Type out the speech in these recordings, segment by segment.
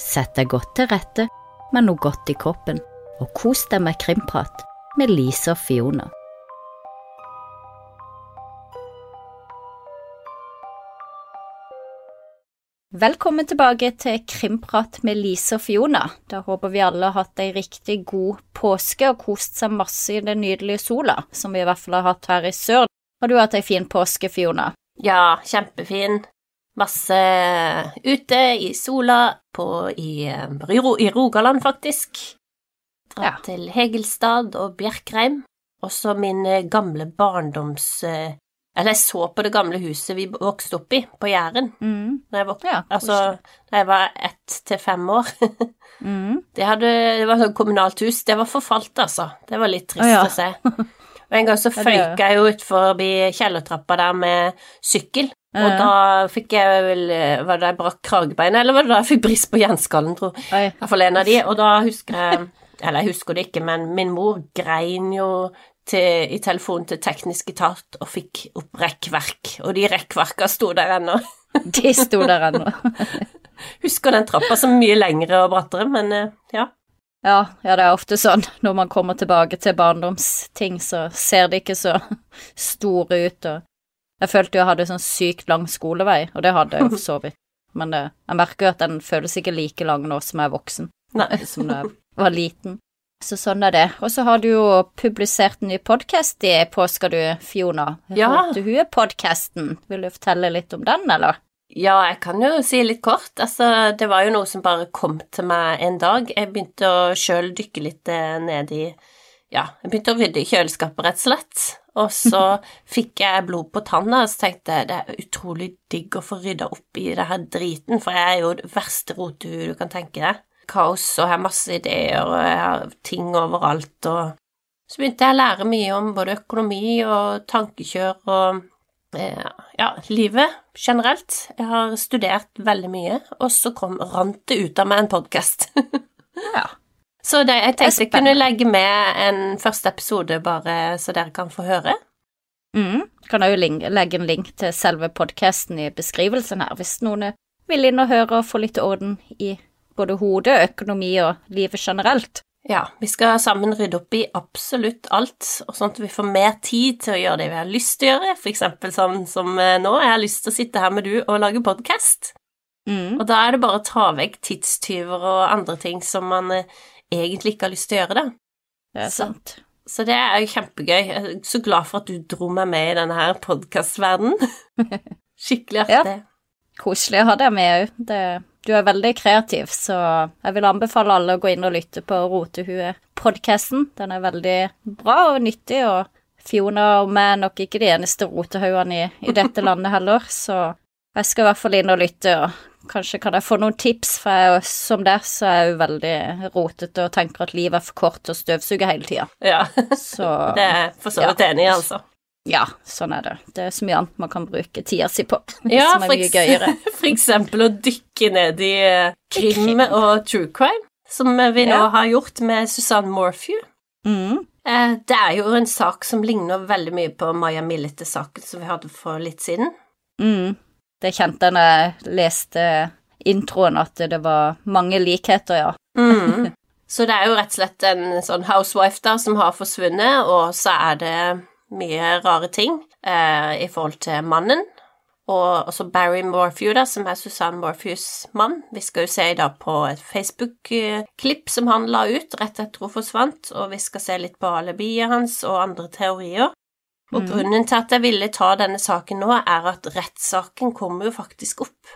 Sett deg godt til rette med noe godt i kroppen, og kos deg med krimprat med Lise og Fiona. Velkommen tilbake til Krimprat med Lise og Fiona. Da håper vi alle har hatt ei riktig god påske og kost seg masse i den nydelige sola, som vi i hvert fall har hatt her i sør. Har du hatt ei fin påske, Fiona? Ja, kjempefin. Masse ute i sola på, i, i, i Rogaland, faktisk. Dratt Ja. til Hegelstad og Bjerkreim. Også min eh, gamle barndoms... eh, Eller jeg så på det gamle huset vi vokste opp i, på Jæren. Mm. Da jeg, vok Ja, altså, da jeg var ett til fem år. Mm. Det, hadde, det var sånn kommunalt hus. Det var forfalt, altså. Det var litt trist Å, ja. å se. Og en gang så føyka jeg jo ut forbi kjellertrappa der med sykkel. Og Ja. da fikk jeg vel Var det da jeg brakk kragebeinet, eller var det da jeg fikk brist på gjenskallen. Oi. I hvert fall en av de. Og da husker jeg Eller jeg husker det ikke, men min mor grein jo til, i telefonen til teknisk etat og fikk opp rekkverk. Og de rekkverka sto der ennå. De sto der ennå. Husker den trappa som mye lengre og brattere, men eh, ja. Ja, ja, det er ofte sånn når man kommer tilbake til barndomsting, så ser de ikke så store ut, og jeg følte jo jeg hadde sånn sykt lang skolevei, og det hadde jeg for så vidt, men det, jeg merker jo at den føles ikke like lang nå som jeg er voksen, Nei. som da jeg var liten. Så sånn er det. Og så har du jo publisert en ny podkast i påska, du, Fiona. Ja. Hørte hun podkasten? Vil du fortelle litt om den, eller? Ja, jeg kan jo si litt kort. Altså, det var jo noe som bare kom til meg en dag. Jeg begynte å sjøl dykke litt eh, ned i Ja, jeg begynte å rydde i kjøleskapet, rett og slett. Og så fikk jeg blod på tanna, og så tenkte jeg det er utrolig digg å få rydda opp i det her driten, for jeg er jo det verste rotehuet du kan tenke deg. Kaos, og jeg har masse ideer, og jeg har ting overalt, og så begynte jeg å lære mye om både økonomi og tankekjør og eh, ja, livet generelt. Jeg har studert veldig mye, og så kom, rant det ut av meg en podkast. Ja. Så det, jeg tenkte jeg kunne legge med en første episode, bare så dere kan få høre. Mm. Kan jo legge en link til selve podkasten i beskrivelsen her, hvis noen vil inn og høre og få litt orden i både hodet, økonomi og livet generelt. Ja, vi skal sammen rydde opp i absolutt alt, og sånn at vi får mer tid til å gjøre det vi har lyst til å gjøre, for eksempel sånn som eh, nå, jeg har lyst til å sitte her med du og lage podkast. Mm. Og da er det bare å ta vekk tidstyver og andre ting som man eh, egentlig ikke har lyst til å gjøre, det. Det er sant. Så det er jo kjempegøy. Jeg er så glad for at du dro meg med i denne her podkastverdenen. Skikkelig Ja. artig. Koselig å ha deg med òg. Du er veldig kreativ, så jeg vil anbefale alle å gå inn og lytte på Rotehue-podkasten. Den er veldig bra og nyttig, og Fiona og meg er nok ikke de eneste rotehaugene i, i dette landet heller, så jeg skal i hvert fall inn og lytte, og kanskje kan jeg få noen tips, for jeg, som det så er jeg jo veldig rotete og tenker at livet er for kort til å støvsuge hele tida. Ja, Så det er for så vidt enig i, altså. ja, sånn er det. Det er så mye annet man kan bruke tida si på, Ja, som er mye gøyere. for eksempel å dykke ned i eh, krim og true crime, som vi nå Ja. har gjort med Susanne Morphew. Mm. Eh, Det er jo en sak som ligner veldig mye på Maya Millete-saken som vi hadde for litt siden. Mm. Det kjente jeg når jeg leste introen, at det var mange likheter, ja. Mm. Så det er jo rett og slett en sånn housewife da som har forsvunnet, og så er det mye rare ting eh, i forhold til mannen. Og også Barry Morphew, da, som er Susanne Morphews mann. Vi skal jo se i dag på et Facebook-klipp som han la ut rett etter hun forsvant, og vi skal se litt på alibiet hans og andre teorier. Og Mhm. grunnen til at jeg ville ta denne saken nå, er at rettssaken kommer jo faktisk opp.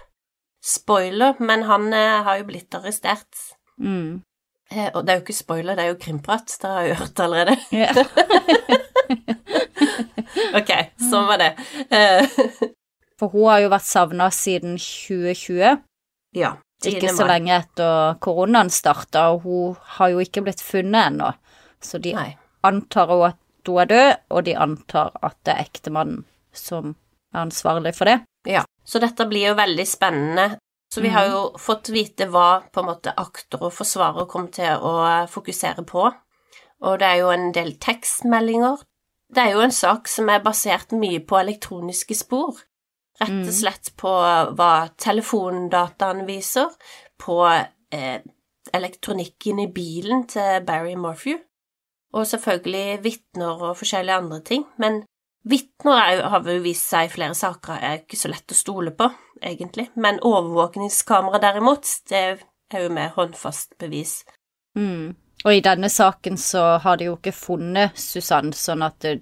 Spoiler, men han eh, har jo blitt arrestert. Mm. Eh, og det er jo ikke spoiler, det er jo krimprat. Det har jeg hørt allerede. Yeah. Ok, sånn var det. Eh, For hun har jo vært savna siden 2020, ja. ikke så lenge etter koronaen starta, og hun har jo ikke blitt funnet ennå. Så de Nei. antar jo at hun er død, og de antar at det er ektemannen som er ansvarlig for det. Ja. Så dette blir jo veldig spennende. Så vi har jo fått vite hva på en måte akter og forsvarer kommer til å fokusere på. Og det er jo en del tekstmeldinger. Det er jo en sak som er basert mye på elektroniske spor. Rett og slett på hva telefondataen viser, på eh, elektronikken i bilen til Barry Morphew, og selvfølgelig vitner og forskjellige andre ting, men vitner har jo vist seg i flere saker er ikke så lett å stole på, egentlig, men overvåkningskamera derimot, det er jo mer håndfast bevis. Mm. Og i denne saken så har de jo ikke funnet Susann, sånn at det,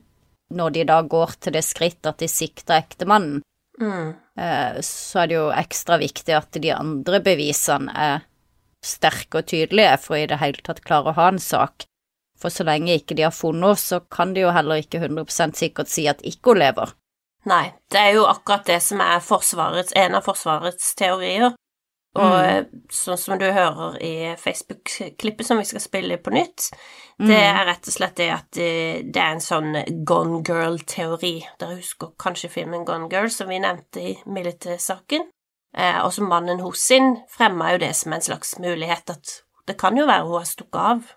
når de da går til det skritt at de sikter ektemannen, Mm. eh, så er det jo ekstra viktig at de andre bevisene er sterke og tydelige for i det hele tatt klare å ha en sak. For så lenge ikke de har funnet henne, så kan de jo heller ikke 100 sikkert si at ikke hun lever. Nei, det er jo akkurat det som er forsvarets, en av Forsvarets teorier. Og Mm. sånn som du hører i Facebook-klippet som vi skal spille på nytt, det er rett og slett det at det, det er en sånn Gone Girl-teori. Dere husker kanskje filmen Gone Girl, som vi nevnte i Milite-saken? Eh, også mannen hos sin fremma jo det som en slags mulighet at det kan jo være hun har stukket av, eh,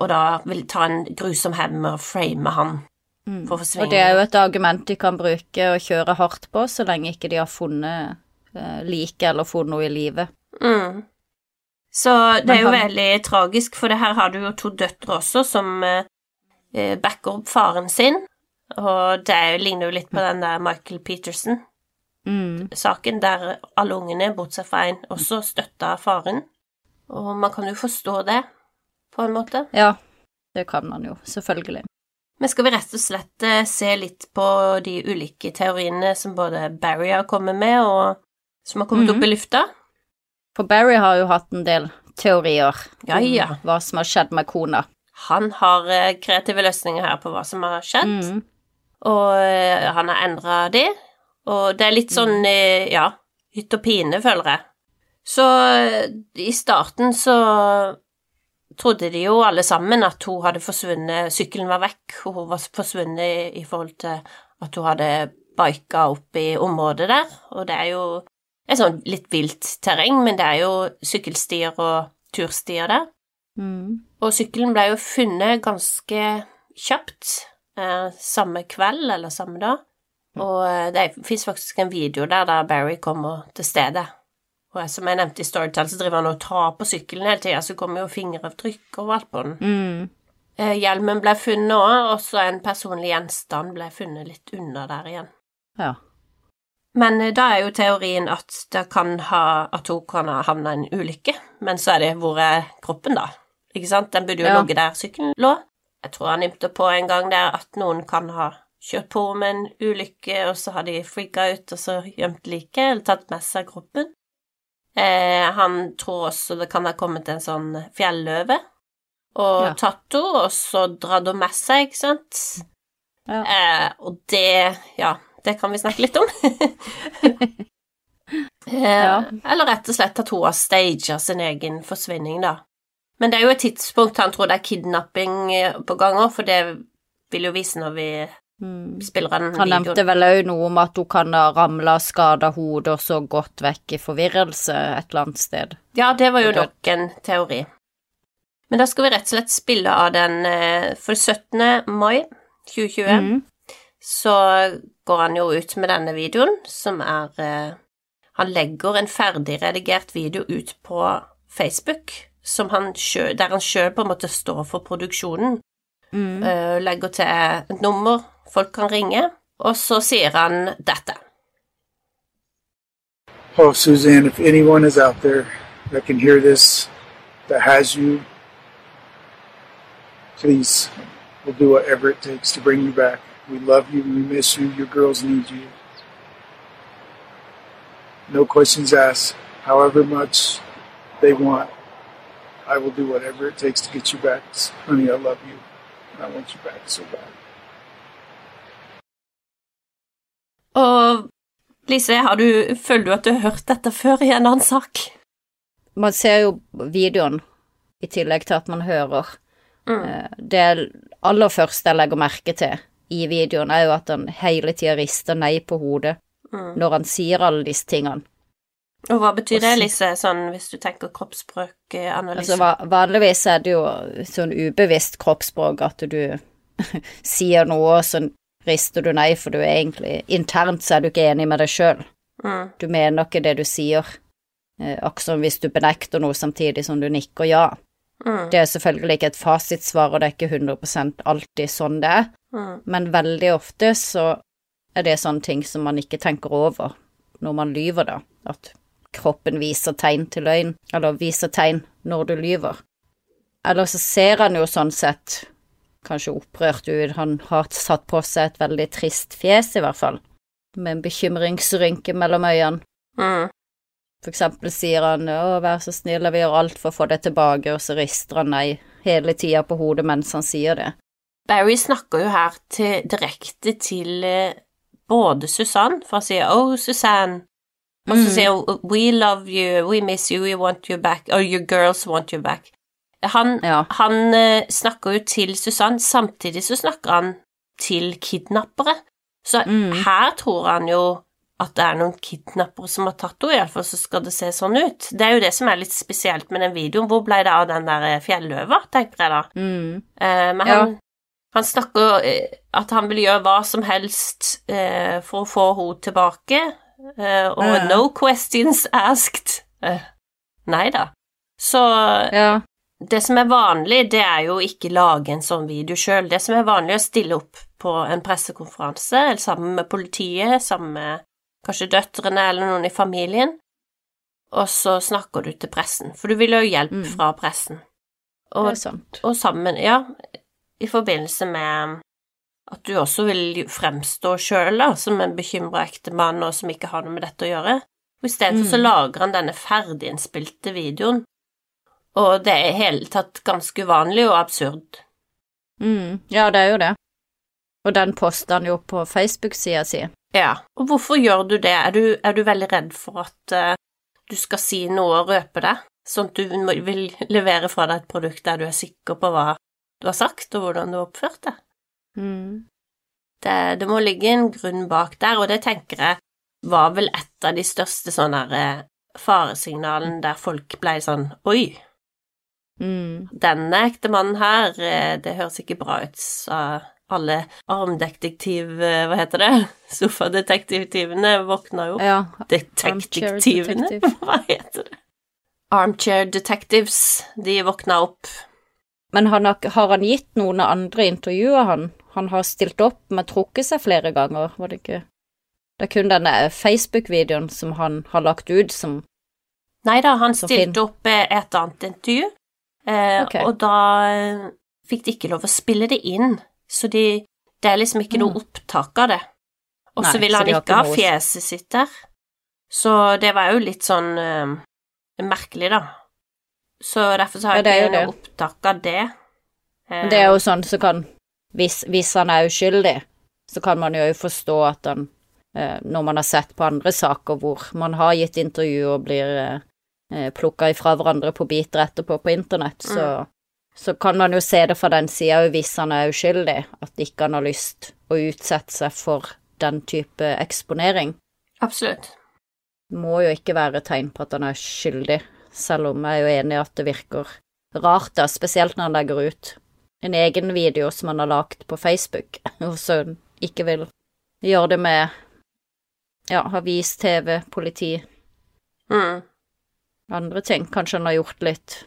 og da vil ta en grusom hevn og frame han Mm. for Og det er jo et argument de kan bruke og kjøre hardt på, så lenge ikke de har funnet eh, like eller funnet noe i livet. Mm. Så det er jo veldig tragisk, for det her har du jo to døtre også som eh, eh, backer opp faren sin, og det jo- ligner jo litt på den der Michael Peterson-saken, Mm. der alle ungene, bortsett fra én, også støtta faren. Og man kan jo forstå det, på en måte. Ja, det kan man jo, selvfølgelig. Men skal vi rett og slett eh, se litt på de ulike teoriene som både Barry har kommet med, og som har kommet Mhm. opp i lufta? For Barry har jo hatt en del teorier Ja, ja. om hva som har skjedd med kona. Han har eh, kreative løsninger her på hva som har skjedd. Mm. Og eh, han har endra det, og det er litt sånn, eh, ja, hytt og pine, føler jeg. Så i starten så trodde de jo alle sammen at hun hadde forsvunnet, sykkelen var vekk, og hun var forsvunnet i, forhold til at hun hadde bika opp i området der, og det er jo et sånn litt vilt terreng, men det er jo sykkelstier og turstier der. Mm. Og sykkelen ble jo funnet ganske kjapt, eh, samme kveld eller samme dag. Og eh, det fins faktisk en video der der Barry kommer til stedet. Og som jeg nevnte i Storytell, så driver han og tar på sykkelen hele tida, så kommer jo fingeravtrykk overalt på den. Mm. Eh, hjelmen ble funnet òg, og så en personlig gjenstand ble funnet litt under der igjen. Ja. Men eh, da er jo teorien at, det kan ha, at hun kan ha havna i en ulykke, men så er det hvor er kroppen, da? Ikke sant? Den burde jo Ja. ligget der sykkelen lå. Jeg tror han ymta på en gang der at noen kan ha kjørt på med en ulykke, og så har de freaka ut og så gjemt liket, eller tatt med seg kroppen. Eh, han tror også det kan ha kommet en sånn fjelløve og Ja. tatt henne, og så dratt henne med seg, ikke sant? Ja. Eh, og det Ja, det kan vi snakke litt om. eh, Ja. Eller rett og slett at hun har staga sin egen forsvinning, da. Men det er jo et tidspunkt han tror det er kidnapping på gang òg, for det vil jo vise når vi Mm. spiller han nevnte vel òg noe om at hun kan ha ramla, skada hodet og så gått vekk i forvirrelse et eller annet sted. Ja, det var jo nok en teori. Men da skal vi rett og slett spille av den eh, for 17. mai 2020. Mm. så går han jo ut med denne videoen, som er eh, Han legger en ferdig redigert video ut på Facebook, som han sjø, der han sjøl på en måte står for produksjonen. Mm. eh, legger til et nummer folk kan ringe, og så sier han dette. Oh, Suzanne, if anyone is out there that can hear this, that has you, please, we'll do whatever it takes to bring you back. We love you. We miss you. Your girls need you. No questions asked. However much they want, I will do whatever it takes to get you back. Honey, I love you. I want you back so bad. Og Lise, har du, føler du at du har hørt dette før i en annen sak? Man ser jo videoen i tillegg til at man hører. Mm. Eh, Det aller første jeg legger merke til i videoen, er jo at han hele tida rister nei på hodet Mm. når han sier alle disse tingene. Og hva betyr det, Lise, sånn hvis du tenker kroppsspråkanalyse? Altså, va- vanligvis er det jo sånn ubevisst kroppsspråk at du sier noe, og så rister du nei, for du er egentlig Internt så er du ikke enig med deg sjøl. mm. Du mener ikke det du sier. eh, akkurat som hvis du benekter noe samtidig som du nikker ja. Mm. Det er selvfølgelig ikke et fasitsvar, og det er ikke 100 alltid sånn det er, Mm. men veldig ofte så er det sånne ting som man ikke tenker over når man lyver, da. At kroppen viser tegn til løgn, eller viser tegn når du lyver. Eller så ser han jo sånn sett kanskje opprørt ut, han har satt på seg et veldig trist fjes, i hvert fall, med en bekymringsrynke mellom øynene. Mm. For eksempel sier han 'Å, vær så snill, vi gjør alt for å få det tilbake', og så rister han nei hele tida på hodet mens han sier det. Barry snakker jo her til, direkte til eh, både Susann, for han sier 'Oh, Susanne', og så Mm. sier hun 'We love you, we miss you, we want you back', or 'Your girls want you back'. Han, Ja. han eh, snakker jo til Susann, samtidig så snakker han til kidnappere. Så Mm. her tror han jo at det er noen kidnappere som har tatt henne, iallfall så skal det se sånn ut. Det er jo det som er litt spesielt med den videoen. Hvor ble det av den der eh, fjelløva, tenker jeg da. Mm. Eh, men Ja. han, han snakker eh, at han vil gjøre hva som helst eh, for å få henne tilbake, eh, og Ja. no questions asked. Nei da. Så Ja. Det som er vanlig, det er jo ikke lage en sånn video sjøl. Det som er vanlig, er å stille opp på en pressekonferanse eller sammen med politiet, sammen med kanskje døtrene eller noen i familien, og så snakker du til pressen, for du vil jo ha hjelp Mm. fra pressen. Det er sant. og sammen, ja, i forbindelse med at du også vil fremstå sjøl som en bekymra ektemann og som ikke har noe med dette å gjøre. Og I stedet for så Mm. lager han denne ferdiginnspilte videoen, og det er i hele tatt ganske uvanlig og absurd. Mm. Ja, det er jo det. Og den poster han jo på Facebook-sida si. Ja, og hvorfor gjør du det? Er du, er du veldig redd for at eh, du skal si noe og røpe det, sånn at du må- vil levere fra deg et produkt der du er sikker på hva du har sagt, og hvordan du har oppført det? Mm. det, det må ligge en grunn bak der, og det tenker jeg var vel et av de største sånne her, eh, faresignalene der folk ble sånn Oi, Mm. denne ektemannen her, eh, det høres ikke bra ut, sa alle armdetektiv... eh, Hva heter det? Sofadetektivene våkna jo. Ja. Detektivene? Hva heter det? Armchair detectives, de våkna opp. Men han har, har han gitt noen andre intervjuer, han? Han har stilt opp, men trukket seg flere ganger, var det ikke? Det er kun denne Facebook-videoen som han har lagt ut, som Nei da, han stilte opp eh, et annet intervju, eh, Ok. og da eh, fikk de ikke lov å spille det inn, så de, det er liksom ikke noe Mm. opptak av det. Og så ville han ikke ha fjeset sitt der, så det var jo litt sånn eh, merkelig, da. Så derfor så har jeg ikke noe opptak av det. Eh, det er jo sånn så kan hvis, hvis han er uskyldig, så kan man jo forstå at han eh, Når man har sett på andre saker hvor man har gitt intervju og blir eh, plukka ifra hverandre på biter etterpå på internett, så, så kan man jo se det fra den sida hvis han er uskyldig, at ikke han har lyst å utsette seg for den type eksponering. Absolutt. Må jo ikke være tegn på at han er skyldig, selv om jeg er jo enig i at det virker rart, da, spesielt når han legger ut en egen video som han har lagt på Facebook, og så ikke vil gjøre det med ja, avis, TV, politi, Mm. Andre ting. Kanskje han har gjort litt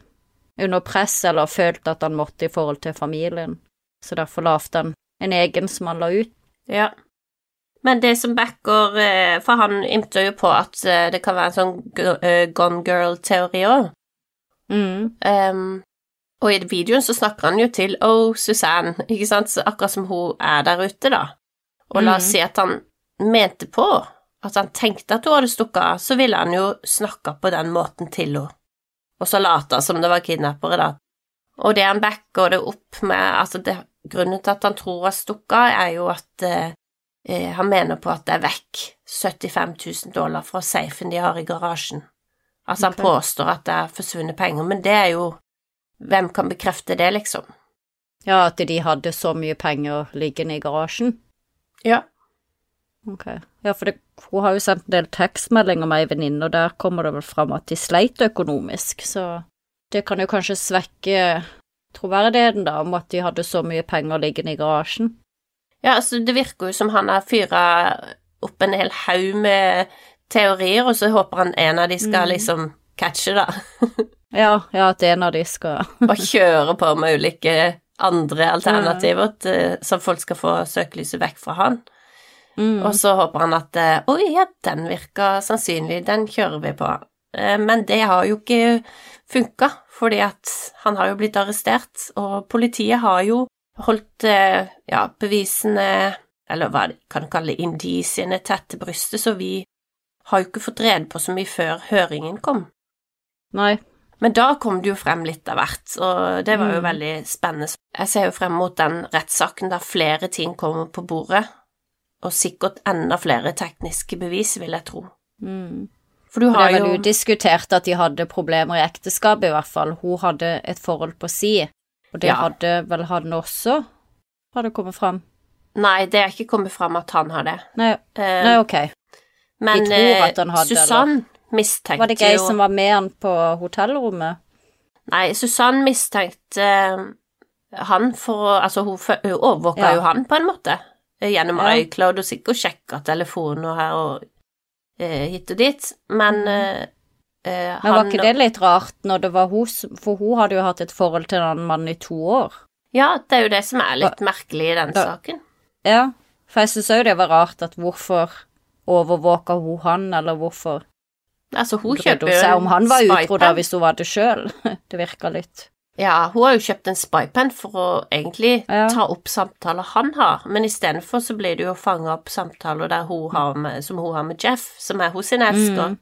under press, eller følt at han måtte i forhold til familien, så derfor lagde han en egen som han la ut. Ja. Men det som backer eh, For han ymter jo på at eh, det kan være en sånn eh, Gone Girl-teori òg. Mm. Um, og i videoen så snakker han jo til Oh, Suzanne, ikke sant, så akkurat som hun er der ute, da. Og la oss Mhm. si at han mente på, at han tenkte at hun hadde stukket av, så ville han jo snakke på den måten til henne. Og så late som det var kidnappere, da. Og det han backer det opp med, altså det, grunnen til at han tror hun har stukket av, er jo at eh, eh, han mener på at det er vekk 75 000 dollar fra safen de har i garasjen. Altså han Ok. påstår at det er forsvunnet penger, men det er jo Hvem kan bekrefte det, liksom? Ja, at de hadde så mye penger liggende i garasjen. Ja. Ok. Ja, for det, hun har jo sendt en del tekstmeldinger med ei venninne, og der kommer det vel fram at de sleit økonomisk, så det kan jo kanskje svekke troverdigheten, da, om at de hadde så mye penger liggende i garasjen. Ja, altså, det virker jo som han har fyra opp en hel haug med teorier, og så håper han en av de skal Mm. liksom catche, da. Ja, ja, at en av de skal Og kjøre på med ulike andre alternativer til, så folk skal få søkelyset vekk fra han. Mm. Og så håper han at eh, Oi, ja, den virka sannsynlig, den kjører vi på. Eh, Men det har jo ikke funka, fordi at han har jo blitt arrestert, og politiet har jo holdt eh, ja, bevisene, eller hva det kan kalle det, indisiene, tett til brystet, så vi har jo ikke fått rede på så mye før høringen kom. Nei. Men da kom det jo frem litt av hvert, og det var jo Mm. veldig spennende. Jeg ser jo frem mot den rettssaken der flere ting kommer på bordet, og sikkert enda flere tekniske bevis, vil jeg tro. Mm. For du Og det har er vel jo udiskutert at de hadde problemer i ekteskapet, i hvert fall. Hun hadde et forhold på si, og det Ja. hadde vel han også, har det kommet fram. Nei, det er ikke kommet fram at han har det. Nei, Eh, nei ok. men tror eh, at han hadde, Susann mistenkte Var det ikke ei som var med han på hotellrommet? Nei, Susann mistenkte eh, han for å Altså, hun, overvåka Ja. jo han, på en måte, gjennom Ja. iCloud, og sikkert sjekka telefoner her og eh, hit og dit, men eh, eh, Men var han ikke det litt rart når det var hos, For hun hadde jo hatt et forhold til den mannen i to år. Ja, det er jo det som er litt merkelig i den Da- saken. Ja, for jeg syns òg det var rart at hvorfor overvåka hun han, eller hvorfor Altså, hun kjøper jo en om han var utro, da, hvis hun var det sjøl? Det virka litt Ja, hun har jo kjøpt en spypen for å egentlig Ja. ta opp samtaler han har, men istedenfor så blir det jo å fange opp samtaler der hun har med, som hun har med Jeff, som er hos sin elsker. Mm.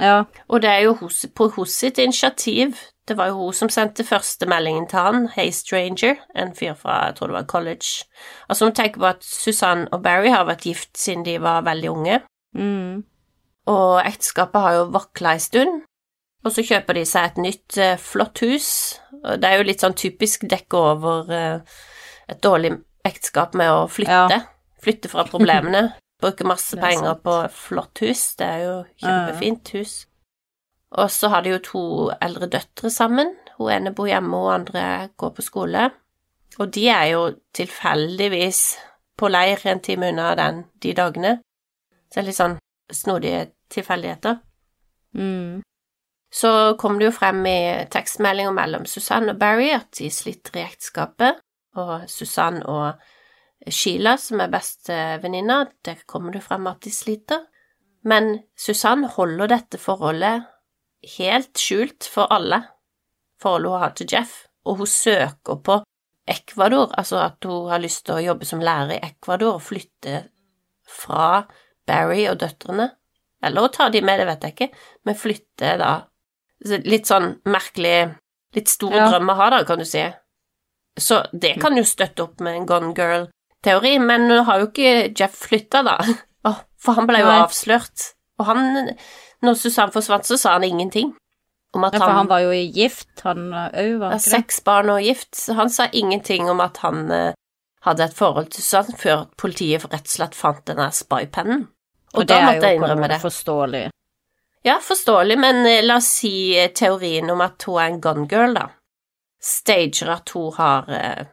Ja. Og det er jo hos, på hos sitt initiativ. Det var jo hun som sendte første meldingen til han, Hey Stranger, en fyr fra, jeg tror det var college. Altså, hun tenker på at Susanne og Barry har vært gift siden de var veldig unge, Mm. og ekteskapet har jo vakla ei stund. Og så kjøper de seg et nytt, eh, flott hus. Det er jo litt sånn typisk dekke over eh, et dårlig ekteskap med å flytte. Ja. Flytte fra problemene. Bruke masse er penger på flott hus. Det er jo kjempefint hus. Og så har de jo to eldre døtre sammen. Hun ene bor hjemme, og andre går på skole. Og de er jo tilfeldigvis på leir en time unna den de dagene. Så det er litt sånn snodige tilfeldigheter. Mm. Så kom det jo frem i tekstmeldinger mellom Susanne og Barry at de sliter i ekteskapet, og Susanne og Sheila, som er bestevenninna, der kommer det frem at de sliter. Men Susanne holder dette forholdet helt skjult for alle, forholdet hun har til Jeff, og hun søker på Ecuador, altså at hun har lyst til å jobbe som lærer i Ecuador og flytte fra Barry og døtrene. Eller å ta de med, det vet jeg ikke, men flytte da Litt sånn merkelig Litt store Ja. drømmer har dere, da, kan du si. Så det kan jo støtte opp med en Gone Girl-teori, men nå har jo ikke Jeff flytta, da. Oh, For han ble jo Nei. avslørt. Og han Når Susanne forsvant, så sa han ingenting om at Ja, for han, han var jo gift, han òg, var ikke det? seks barn og gift. Så han sa ingenting om at han eh, hadde et forhold til Susanne før politiet rett og slett fant denne spypennen. Og, Og da det er måtte jeg innrømme det. forståelig. Ja, forståelig, men eh, la oss si eh, teorien om at hun er en gone girl, da. Stager at hun har eh,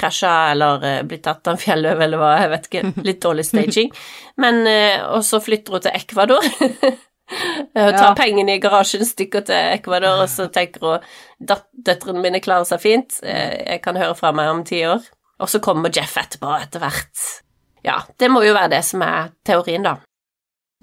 krasja eller eh, blitt tatt av en fjelløv eller hva, jeg vet ikke, litt dårlig staging. Men, eh, og så flytter hun til Ecuador. Hun tar Ja. pengene i garasjen, stikker til Ecuador, og så tenker hun "Dat- døtrene mine klarer seg fint, eh, jeg kan høre fra meg om ti år. Og så kommer Jeff etterpå, etter hvert. Ja, det må jo være det som er teorien, da,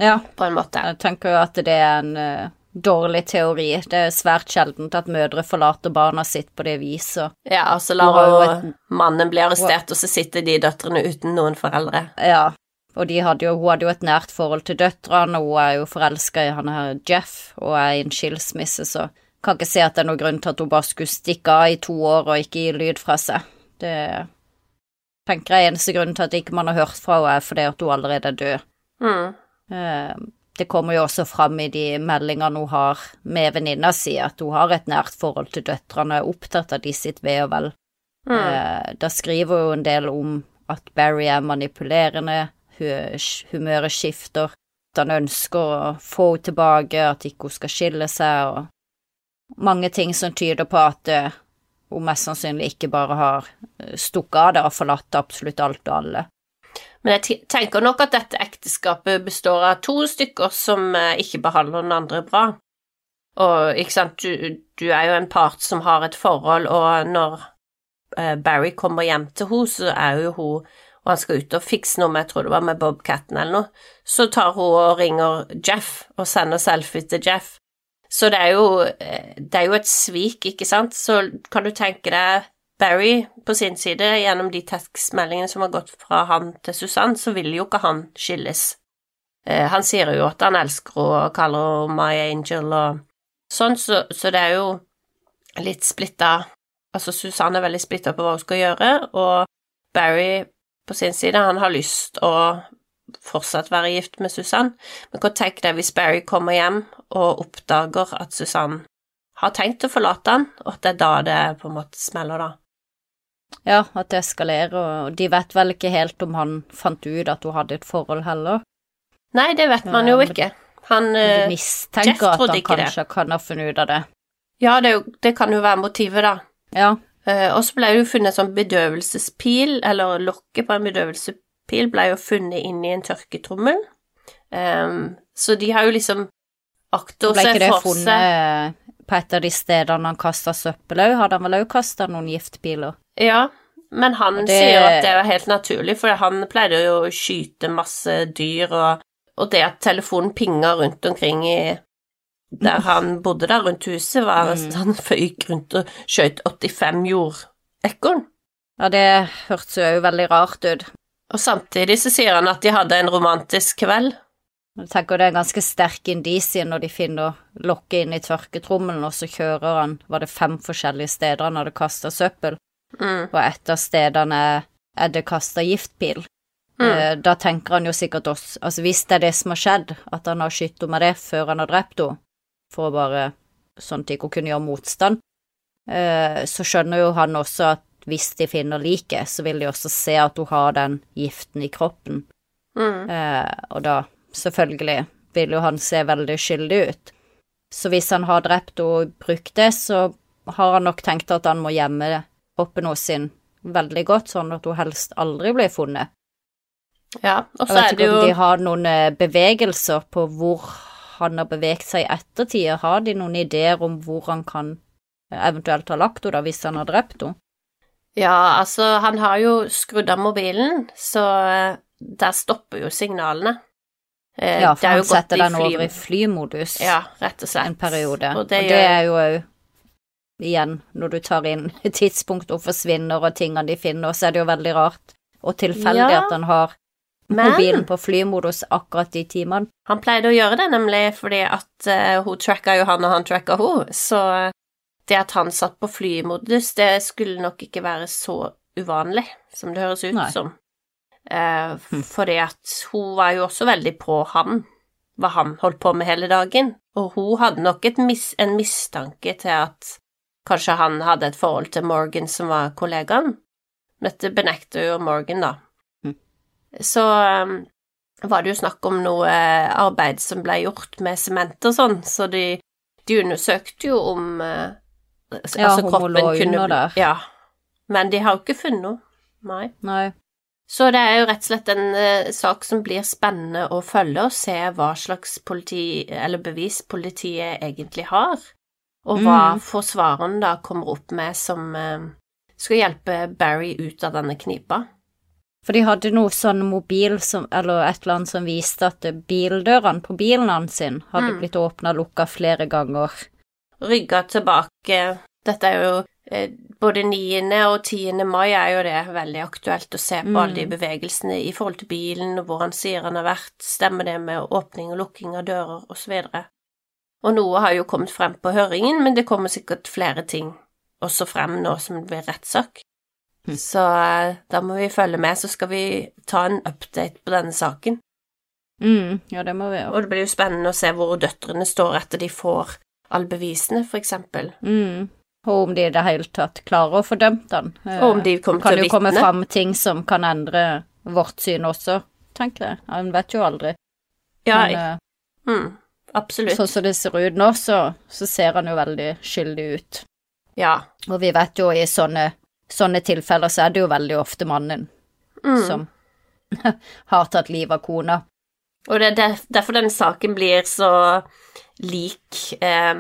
Ja, på en måte. jeg tenker jo at det er en uh, dårlig teori. Det er svært sjeldent at mødre forlater barna sitt på det viset. Ja, og så lar hun mannen bli arrestert, og så sitter de døtrene uten noen foreldre. Ja, og de hadde jo, hun hadde jo et nært forhold til døtrene, og hun er jo forelska i han her Jeff, og er i en skilsmisse, så kan ikke se at det er noen grunn til at hun bare skulle stikke av i to år og ikke gi lyd fra seg. Det tenker jeg eneste grunnen til at ikke man har hørt fra henne, er fordi at hun allerede er død. Mm. Eh, Det kommer jo også fram i de meldingene hun har med venninna si, at hun har et nært forhold til døtrene, og er opptatt av de sitt ve og vel. Mm. Eh, Da skriver hun en del om at Barry er manipulerende, hu- humøret skifter, at han ønsker å få henne tilbake, at ikke hun skal skille seg, og mange ting som tyder på at eh, hun mest sannsynlig ikke bare har stukket av det og forlatt absolutt alt og alle. Men jeg tenker nok at dette ekteskapet består av to stykker som eh, ikke behandler den andre bra. Og ikke sant, du, du er jo en part som har et forhold, og når eh, Barry kommer hjem til henne, så er jo hun og han skal ut og fikse noe med, jeg tror det var med Bobcatten eller noe, så tar hun og ringer Jeff og sender selfie til Jeff. Så det er jo, eh, det er jo et svik, ikke sant, så kan du tenke deg Barry på sin side, gjennom de tekstmeldingene som har gått fra han til Susann, så vil jo ikke han skilles. Eh, han sier jo at han elsker henne og kaller henne My Angel og sånn, så, så det er jo litt splitta Altså, Susann er veldig splitta på hva hun skal gjøre, og Barry på sin side, han har lyst å fortsatt være gift med Susann, men hva tenker dere hvis Barry kommer hjem og oppdager at Susann har tenkt å forlate han, og at det er da det på en måte smeller, da. Ja, at det eskalerer, og de vet vel ikke helt om han fant ut at hun hadde et forhold heller. Nei, det vet man jo ikke. Han eh, de mistenker Jeff at han kanskje det. kan ha funnet ut av det. Ja, det, jo, det kan jo være motivet, da. Ja, Uh, og så ble det jo funnet en sånn bedøvelsespil, eller lokket på en bedøvelsespil ble jo funnet inn i en tørketrommel. Um, så de har jo liksom akta ble seg ikke det for funnet på et av de stedene han kasta søppel òg? Hadde han vel òg kasta noen giftpiler? Ja, men han det- sier at det er helt naturlig, for han pleide jo å skyte masse dyr, og, og det at telefonen pinga rundt omkring i der han bodde der rundt huset, var Mm. han føyk rundt og skjøt 85 jordekorn. Ja, det hørtes jo veldig rart ut. Og samtidig så sier han at de hadde en romantisk kveld. Jeg tenker det er ganske sterk indisie når de finner lokket inn i tørketrommelen, og så kjører han Var det fem forskjellige steder han hadde kasta søppel, Mm. og et av stedene er det kasta giftpil. Mm. Eh, Da tenker han jo sikkert også Altså, hvis det er det som har skjedd, at han har skutt henne med det før han har drept henne, for å bare Sånn at de kunne gjøre motstand, eh, så skjønner jo han også at hvis de finner liket, så vil de også se at hun har den giften i kroppen. Mm. Eh, og da, selvfølgelig, vil jo han se veldig skyldig ut. Så hvis han har drept og brukt det, så har han nok tenkt at han må gjemme kroppen hos sin veldig godt, sånn at hun helst aldri blir funnet. Ja, og så er det ikke om jo de har noen eh, bevegelser på hvor han har beveget seg i ettertid. Har de noen ideer om hvor han kan eh, eventuelt ha lagt henne, da, hvis han har drept henne? Ja, altså, han har jo skrudd av mobilen, så eh, der stopper jo signalene. Eh, Ja, for han setter den fly- over i flymodus Ja, rett og slett. en periode. Og det, Og det er jo òg Igjen, når du tar inn tidspunkt og forsvinner og tingene de finner, så er det jo veldig rart og tilfeldig Ja, at han har Men- mobilen på flymodus akkurat de timene. Han pleide å gjøre det, nemlig fordi at uh, hun tracka jo han, og han tracka hun, så det at han satt på flymodus, det skulle nok ikke være så uvanlig som det høres ut Nei. som. Eh. Fordi at hun var jo også veldig på han, hva han holdt på med hele dagen, og hun hadde nok et mis en mistanke til at kanskje han hadde et forhold til Morgan som var kollegaen. Dette benekter jo Morgan, da. Hm. Så um, var det jo snakk om noe eh, arbeid som ble gjort med sement og sånn, så de, de undersøkte jo om uh, altså, Ja, altså hun lå under bli- der. Ja. Men de har jo ikke funnet noe. Nei. Nei. Så det er jo rett og slett en uh, sak som blir spennende å følge, og se hva slags politi, eller bevis politiet egentlig har, og hva Mm. forsvareren da kommer opp med som uh, skal hjelpe Barry ut av denne knipa. For de hadde noe sånn mobil som, eller et eller annet som viste at bildørene på bilen hans sin hadde Mm. blitt åpna og lukka flere ganger. Rygga tilbake Dette er jo både 9. og 10. mai er jo det veldig aktuelt å se på Mm. alle de bevegelsene i forhold til bilen, og hvor han sier han har vært, stemmer det med åpning og lukking av dører, og så. Og noe har jo kommet frem på høringen, men det kommer sikkert flere ting også frem nå som det blir rettssak. Mm. Så eh, da må vi følge med, så skal vi ta en update på denne saken. Mm, ja, det må vi gjøre. Og det blir jo spennende å se hvor døtrene står etter de får alle bevisene, for eksempel. Mm. Og om de i det hele tatt klarer å få dømt han. Eh, Og om de kommer kan til å jo komme vitne. fram ting som kan endre vårt syn også, tenker jeg. En vet jo aldri. Ja, Men eh, mm, absolutt. sånn som det ser ut nå, så, så ser han jo veldig skyldig ut. Ja. Og vi vet jo i sånne, sånne tilfeller så er det jo veldig ofte mannen Mm. som har tatt livet av kona. Og det er derfor den saken blir så lik eh,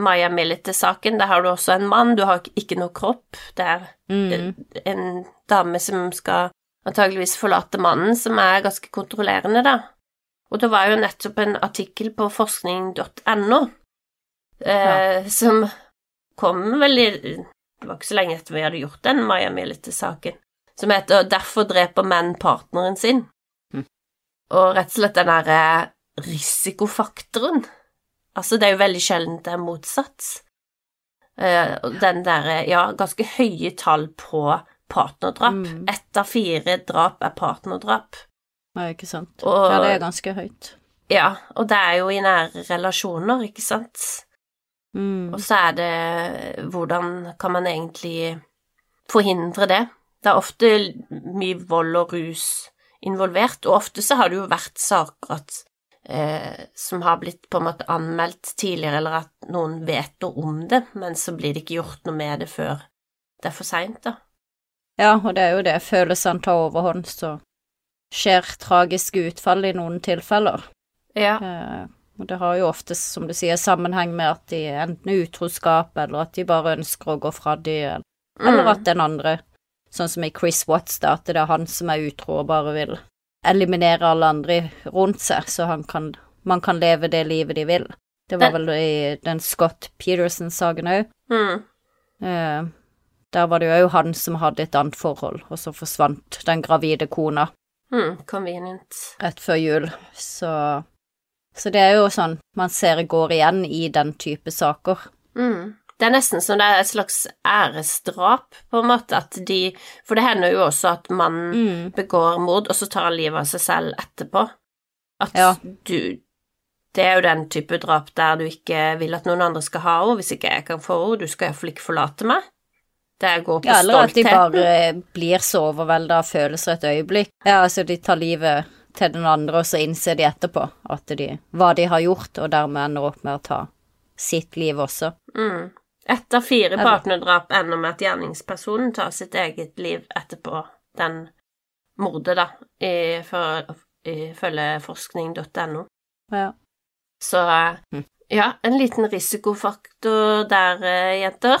Maya Militer-saken, der har du også en mann, du har ikke noe kropp. Det er Mm. en dame som skal antageligvis forlate mannen, som er ganske kontrollerende, da. Og det var jo nettopp en artikkel på forskning.no eh, som kom veldig Det var ikke så lenge etter vi hadde gjort den Maya Militer-saken, som heter 'Derfor dreper menn partneren sin'. Mm. Og rett og slett den derre risikofaktoren. Altså, det er jo veldig sjelden det er motsatt. Eh, den derre, ja, ganske høye tall på partnerdrap. Mm. Ett av fire drap er partnerdrap. Ja, ikke sant. Og- Ja, det er ganske høyt. Ja, og det er jo i nære relasjoner, ikke sant? Mm. Og så er det hvordan kan man egentlig forhindre det? Det er ofte mye vold og rus involvert, og ofte så har det jo vært saker at eh, som har blitt på en måte anmeldt tidligere, eller at noen vet noe om det, men så blir det ikke gjort noe med det før det er for seint, da. Ja, og det er jo det. Følelsene tar overhånd, så skjer tragiske utfall i noen tilfeller. Ja. Eh, og det har jo ofte, som du sier, sammenheng med at de enten er utroskap, eller at de bare ønsker å gå fra de, eller, eller at den andre, sånn som i Chris Watts, da, at det er han som er utro og bare vil eliminere alle andre rundt seg, så han kan, man kan leve det livet de vil. Det var vel i den Scott Peterson-saken òg. Mm. Eh, der var det jo òg han som hadde et annet forhold, og så forsvant den gravide kona Mm. Convenient. rett før jul. Så, så det er jo sånn man ser går igjen i den type saker. Mm. Det er nesten som det er et slags æresdrap, på en måte, at de For det hender jo også at mannen Mm. begår mord, og så tar han livet av seg selv etterpå. At Ja. du Det er jo den type drap der du ikke vil at noen andre skal ha henne, hvis ikke jeg kan få henne, du skal iallfall ikke forlate meg. Det går på Ja, eller at de bare blir så overvelda av følelser et øyeblikk. Ja, altså de tar livet til den andre, og så innser de etterpå at de, hva de har gjort, og dermed ender opp med å ta sitt liv også. Mm. Ett av fire partnerdrap ender med at gjerningspersonen tar sitt eget liv etterpå den mordet, da, ifø- ifølge forskning.no. Ja. Så eh, Mm. ja, en liten risikofaktor der, eh, jenter.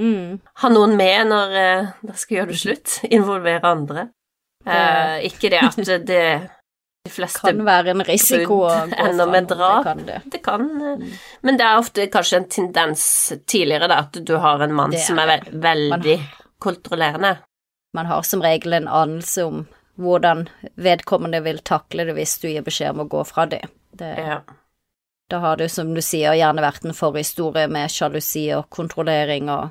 Mm. Ha noen med når eh, dere skal gjøre det slutt. Involvere andre. Eh, ikke det at det de fleste Kan være en risiko å gå ender fra med drap. Det kan det. Det kan eh, Men det er ofte kanskje en tendens tidligere, da, at du har en mann er, som er ve veldig kontrollerende. Man har som regel en anelse om hvordan vedkommende vil takle det hvis du gir beskjed om å gå fra det. det Ja. Da har det, som du sier, gjerne vært en forhistorie med sjalusi og kontrollering og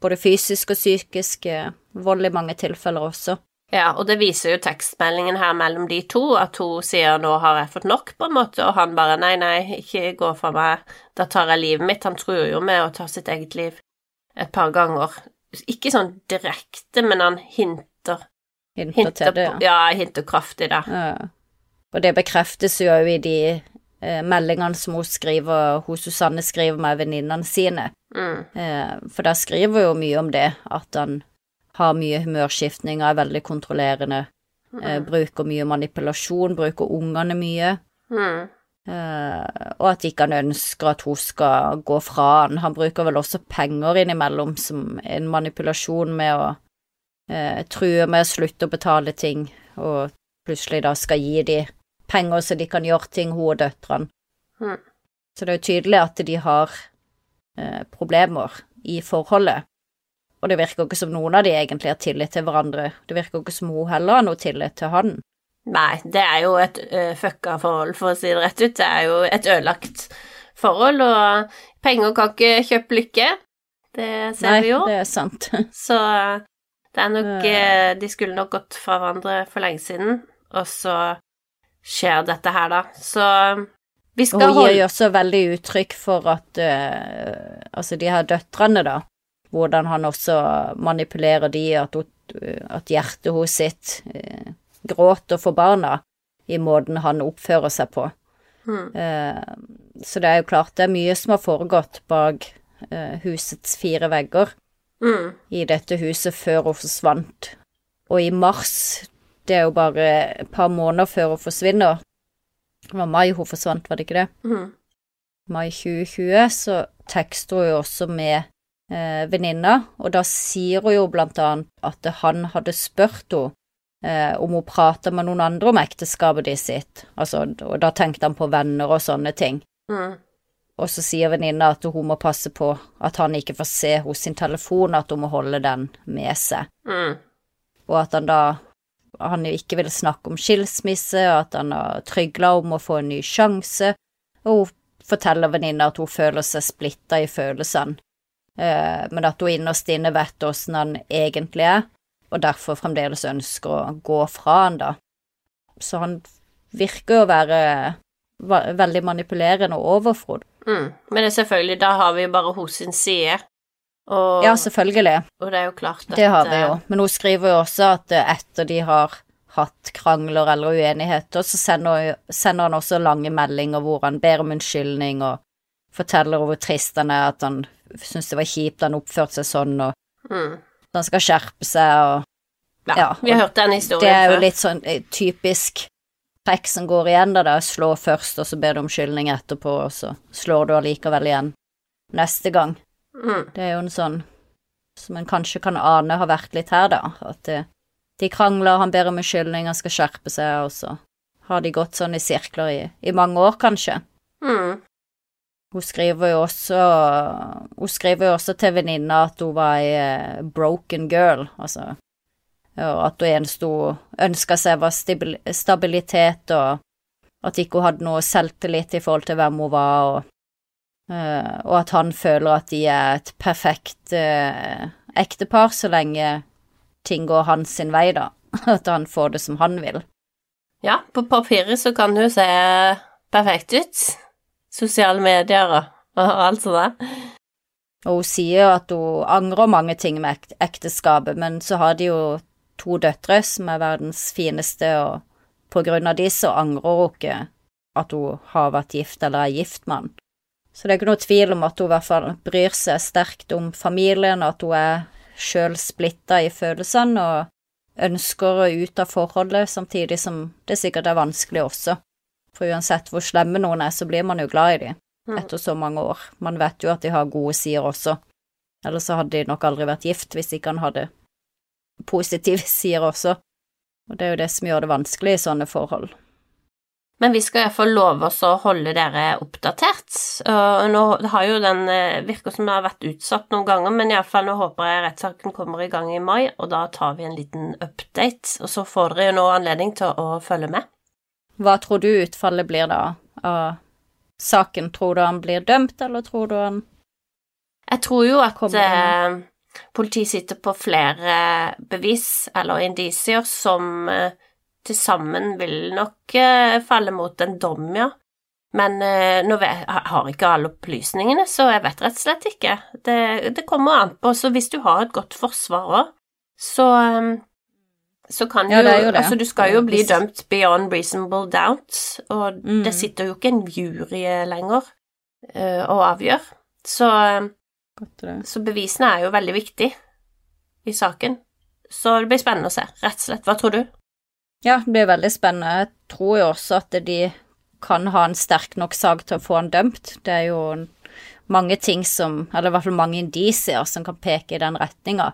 både fysisk og psykisk eh, vold i mange tilfeller også. Ja, og det viser jo tekstmeldingen her mellom de to, at hun sier 'nå har jeg fått nok', på en måte, og han bare 'nei, nei, ikke gå fra meg, da tar jeg livet mitt'. Han truer jo med å ta sitt eget liv et par ganger. Ikke sånn direkte, men han hinter. Hinter Hinter til det. ja. ja, hinter kraftig, da. Ja. Og det bekreftes jo i de eh, meldingene som hun skriver, hun Susanne skriver med venninnene sine. Mm. Eh, for der skriver jo mye om det, at han har mye humørskiftninger, er veldig kontrollerende, eh, bruker mye manipulasjon, bruker ungene mye. Mm. Eh, og at ikke han ønsker at hun skal gå fra han. Han bruker vel også penger innimellom som en manipulasjon med å eh, true med å slutte å betale ting, og plutselig da skal gi de penger så de kan gjøre ting, hun og døtrene. Mm. Så det er jo tydelig at de har eh, problemer i forholdet. Og det virker ikke som noen av de egentlig har tillit til hverandre. Det virker ikke som hun heller har noe tillit til han. Nei, det er jo et uh, fucka forhold, for å si det rett ut. Det er jo et ødelagt forhold, og penger kan ikke kjøpe lykke. Det ser Nei, vi jo. Nei, det er sant. Så det er nok eh, De skulle nok gått fra hverandre for lenge siden, og så skjer dette her, da. Så vi skal holde hun gir jo også veldig uttrykk for at uh, Altså, de her døtrene, da. Hvordan han også manipulerer de, at, at hjertet hos sitt eh, gråter for barna i måten han oppfører seg på. Mm. Eh, så det er jo klart det er mye som har foregått bak eh, husets fire vegger mm, i dette huset før hun forsvant. Og i mars, det er jo bare et par måneder før hun forsvinner Det var mai hun forsvant, var det ikke det? mm. mai 2020, så tekster hun jo også med eh, venninna, og da sier hun jo blant annet at han hadde spurt henne eh, om hun prata med noen andre om ekteskapet de sitt, altså, og da tenkte han på venner og sånne ting. Mm. Og så sier venninna at hun må passe på at han ikke får se hos sin telefon, at hun må holde den med seg, Mm. og at han da han jo ikke vil snakke om skilsmisse, og at han har trygla om å få en ny sjanse, og hun forteller venninna at hun føler seg splitta i følelsene, men at hun innerst inne vet åssen han egentlig er, og derfor fremdeles ønsker å gå fra han, da. Så han virker å være veldig manipulerende og overfrod. Mm. Men det er selvfølgelig, da har vi jo bare hos sin side. Og, Ja, selvfølgelig. og det er jo klart at Det har vi eh, jo, men hun skriver jo også at eh, etter de har hatt krangler eller uenigheter, så sender, sender han også lange meldinger hvor han ber om unnskyldning og forteller hvor trist han er, at han syns det var kjipt han oppførte seg sånn, og mm. han skal skjerpe seg, og ja, Ja, vi har hørt den historien det er jo litt sånn eh, typisk trekk som går igjen, da, det er slå først, og så ber du om skyldning etterpå, og så slår du allikevel igjen neste gang. Mm. Det er jo en sånn som en kanskje kan ane har vært litt her, da. At det, de krangler, han ber om unnskyldning, han skal skjerpe seg, og så har de gått sånn i sirkler i, i mange år, kanskje. Mm. Hun skriver jo også skriver jo også til venninna at hun var ei eh, broken girl, altså og at hun eneste hun ønska seg, var stabilitet, og at ikke hun hadde noe selvtillit i forhold til hvem hun var, og, eh, og at han føler at de er et perfekt eh, ektepar så lenge ting går hans sin vei, da. At han får det som han vil. Ja, på papiret så kan hun se perfekt ut. Sosiale medier og, og alt sånt. Og hun sier at hun angrer mange ting med ekt ekteskapet, men så har de jo to døtre som er verdens fineste, og på grunn av de så angrer hun ikke at hun har vært gift eller er gift med han. Så det er ikke noe tvil om at hun i hvert fall bryr seg sterkt om familien, at hun er sjøl splitta i følelsene og ønsker å ut av forholdet, samtidig som det sikkert er vanskelig også. For uansett hvor slemme noen er, så blir man jo glad i dem etter så mange år. Man vet jo at de har gode sider også. Ellers så hadde de nok aldri vært gift hvis ikke han hadde positive sider også. Og det er jo det som gjør det vanskelig i sånne forhold. Men vi skal iallfall love oss å holde dere oppdatert. Og nå har jo den eh, Virker som den har vært utsatt noen ganger, men iallfall nå håper jeg rettssaken kommer i gang i mai, og da tar vi en liten update. Og så får dere jo nå anledning til å følge med. Hva tror du utfallet blir da av saken? Tror du han blir dømt, eller tror du han Jeg tror jo at eh, politiet sitter på flere bevis eller indisier som eh, til sammen vil nok eh, falle mot en dom, ja. Men eh, nå vet, har ikke alle opplysningene, så jeg vet rett og slett ikke. Det, det kommer an på. Så hvis du har et godt forsvar òg, så eh, så kan Ja, er jo. Altså, du skal jo bli dømt beyond reasonable doubt, og Mm. det sitter jo ikke en jury lenger uh, og avgjør. Så eh, så bevisene er jo veldig viktig i saken. Så det blir spennende å se, rett og slett. Hva tror du? Ja, det blir veldig spennende. Jeg tror jo også at de kan ha en sterk nok sak til å få han dømt. Det er jo mange ting som, eller i hvert fall mange indisier som kan peke i den retninga.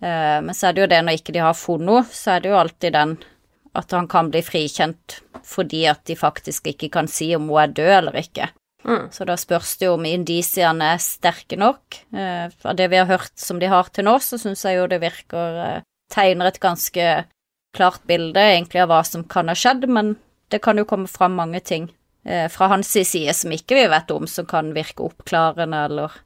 Eh, men så er det jo det når ikke de har funnet så er det jo alltid den at han kan bli frikjent fordi at de faktisk ikke kan si om hun er død eller ikke. Mm. Så da spørs det jo om indisiene er sterke nok. Eh, Av det vi har hørt som de har til nå, så syns jeg jo det virker eh, Tegner et ganske klart bilde egentlig av hva som kan ha skjedd, men det kan jo komme fram mange ting eh, fra hans side som ikke vi vet om, som kan virke oppklarende, eller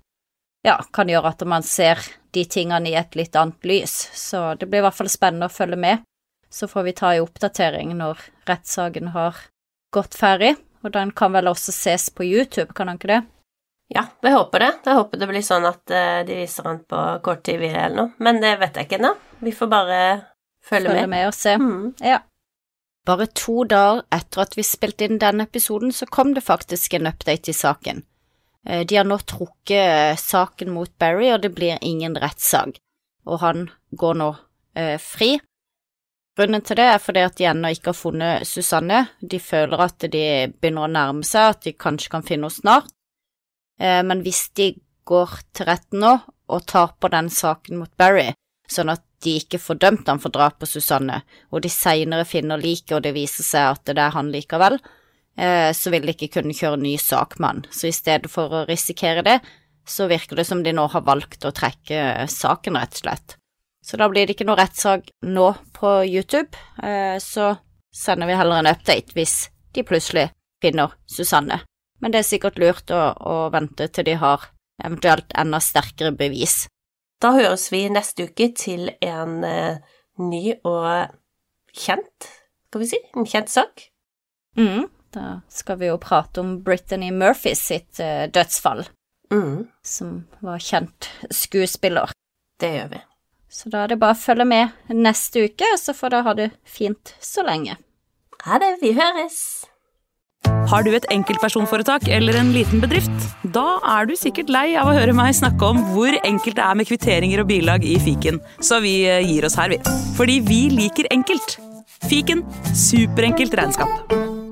ja, kan gjøre at man ser de tingene i et litt annet lys. Så det blir i hvert fall spennende å følge med. Så får vi ta i oppdatering når rettssaken har gått ferdig, og den kan vel også ses på YouTube, kan den ikke det? Ja, jeg håper det. Jeg håper det blir sånn at eh, de viser den på kort-TV eller noe. Men det vet jeg ikke ennå. Vi får bare følge, Følge med. med og se. Mm. Ja. Bare to dager etter at vi spilte inn denne episoden, så kom det faktisk en update i saken. Eh, De har nå trukket saken mot Barry, og det blir ingen rettssak, og han går nå eh, fri. Grunnen til det er fordi at de ennå ikke har funnet Susanne. De føler at de begynner å nærme seg, at de kanskje kan finne henne snart. Eh, men hvis de går til retten nå og på den saken mot Barry, sånn at de ikke får dømt han for drap på Susanne, og de seinere finner liket og det viser seg at det er han likevel, eh, så vil de ikke kunne kjøre ny sak med han. Så i stedet for å risikere det, så virker det som de nå har valgt å trekke saken, rett og slett. Så da blir det ikke noe rettssak nå på YouTube, eh, så sender vi heller en update hvis de plutselig finner Susanne. Men det er sikkert lurt å, å vente til de har eventuelt enda sterkere bevis. Da høres vi neste uke til en eh, ny og kjent, skal vi si, en kjent sak. Mm, da skal vi jo prate om Brittany Murphys sitt eh, dødsfall, Mm, som var kjent skuespiller. det gjør vi. Så da er det bare å følge med neste uke, så får dere ha det fint så lenge. Ha det, vi høres! Har du et enkeltpersonforetak eller en liten bedrift? Da er du sikkert lei av å høre meg snakke om hvor enkelt det er med kvitteringer og bilag i fiken, så vi eh, gir oss her, vi. Fordi vi liker enkelt. Fiken superenkelt regnskap.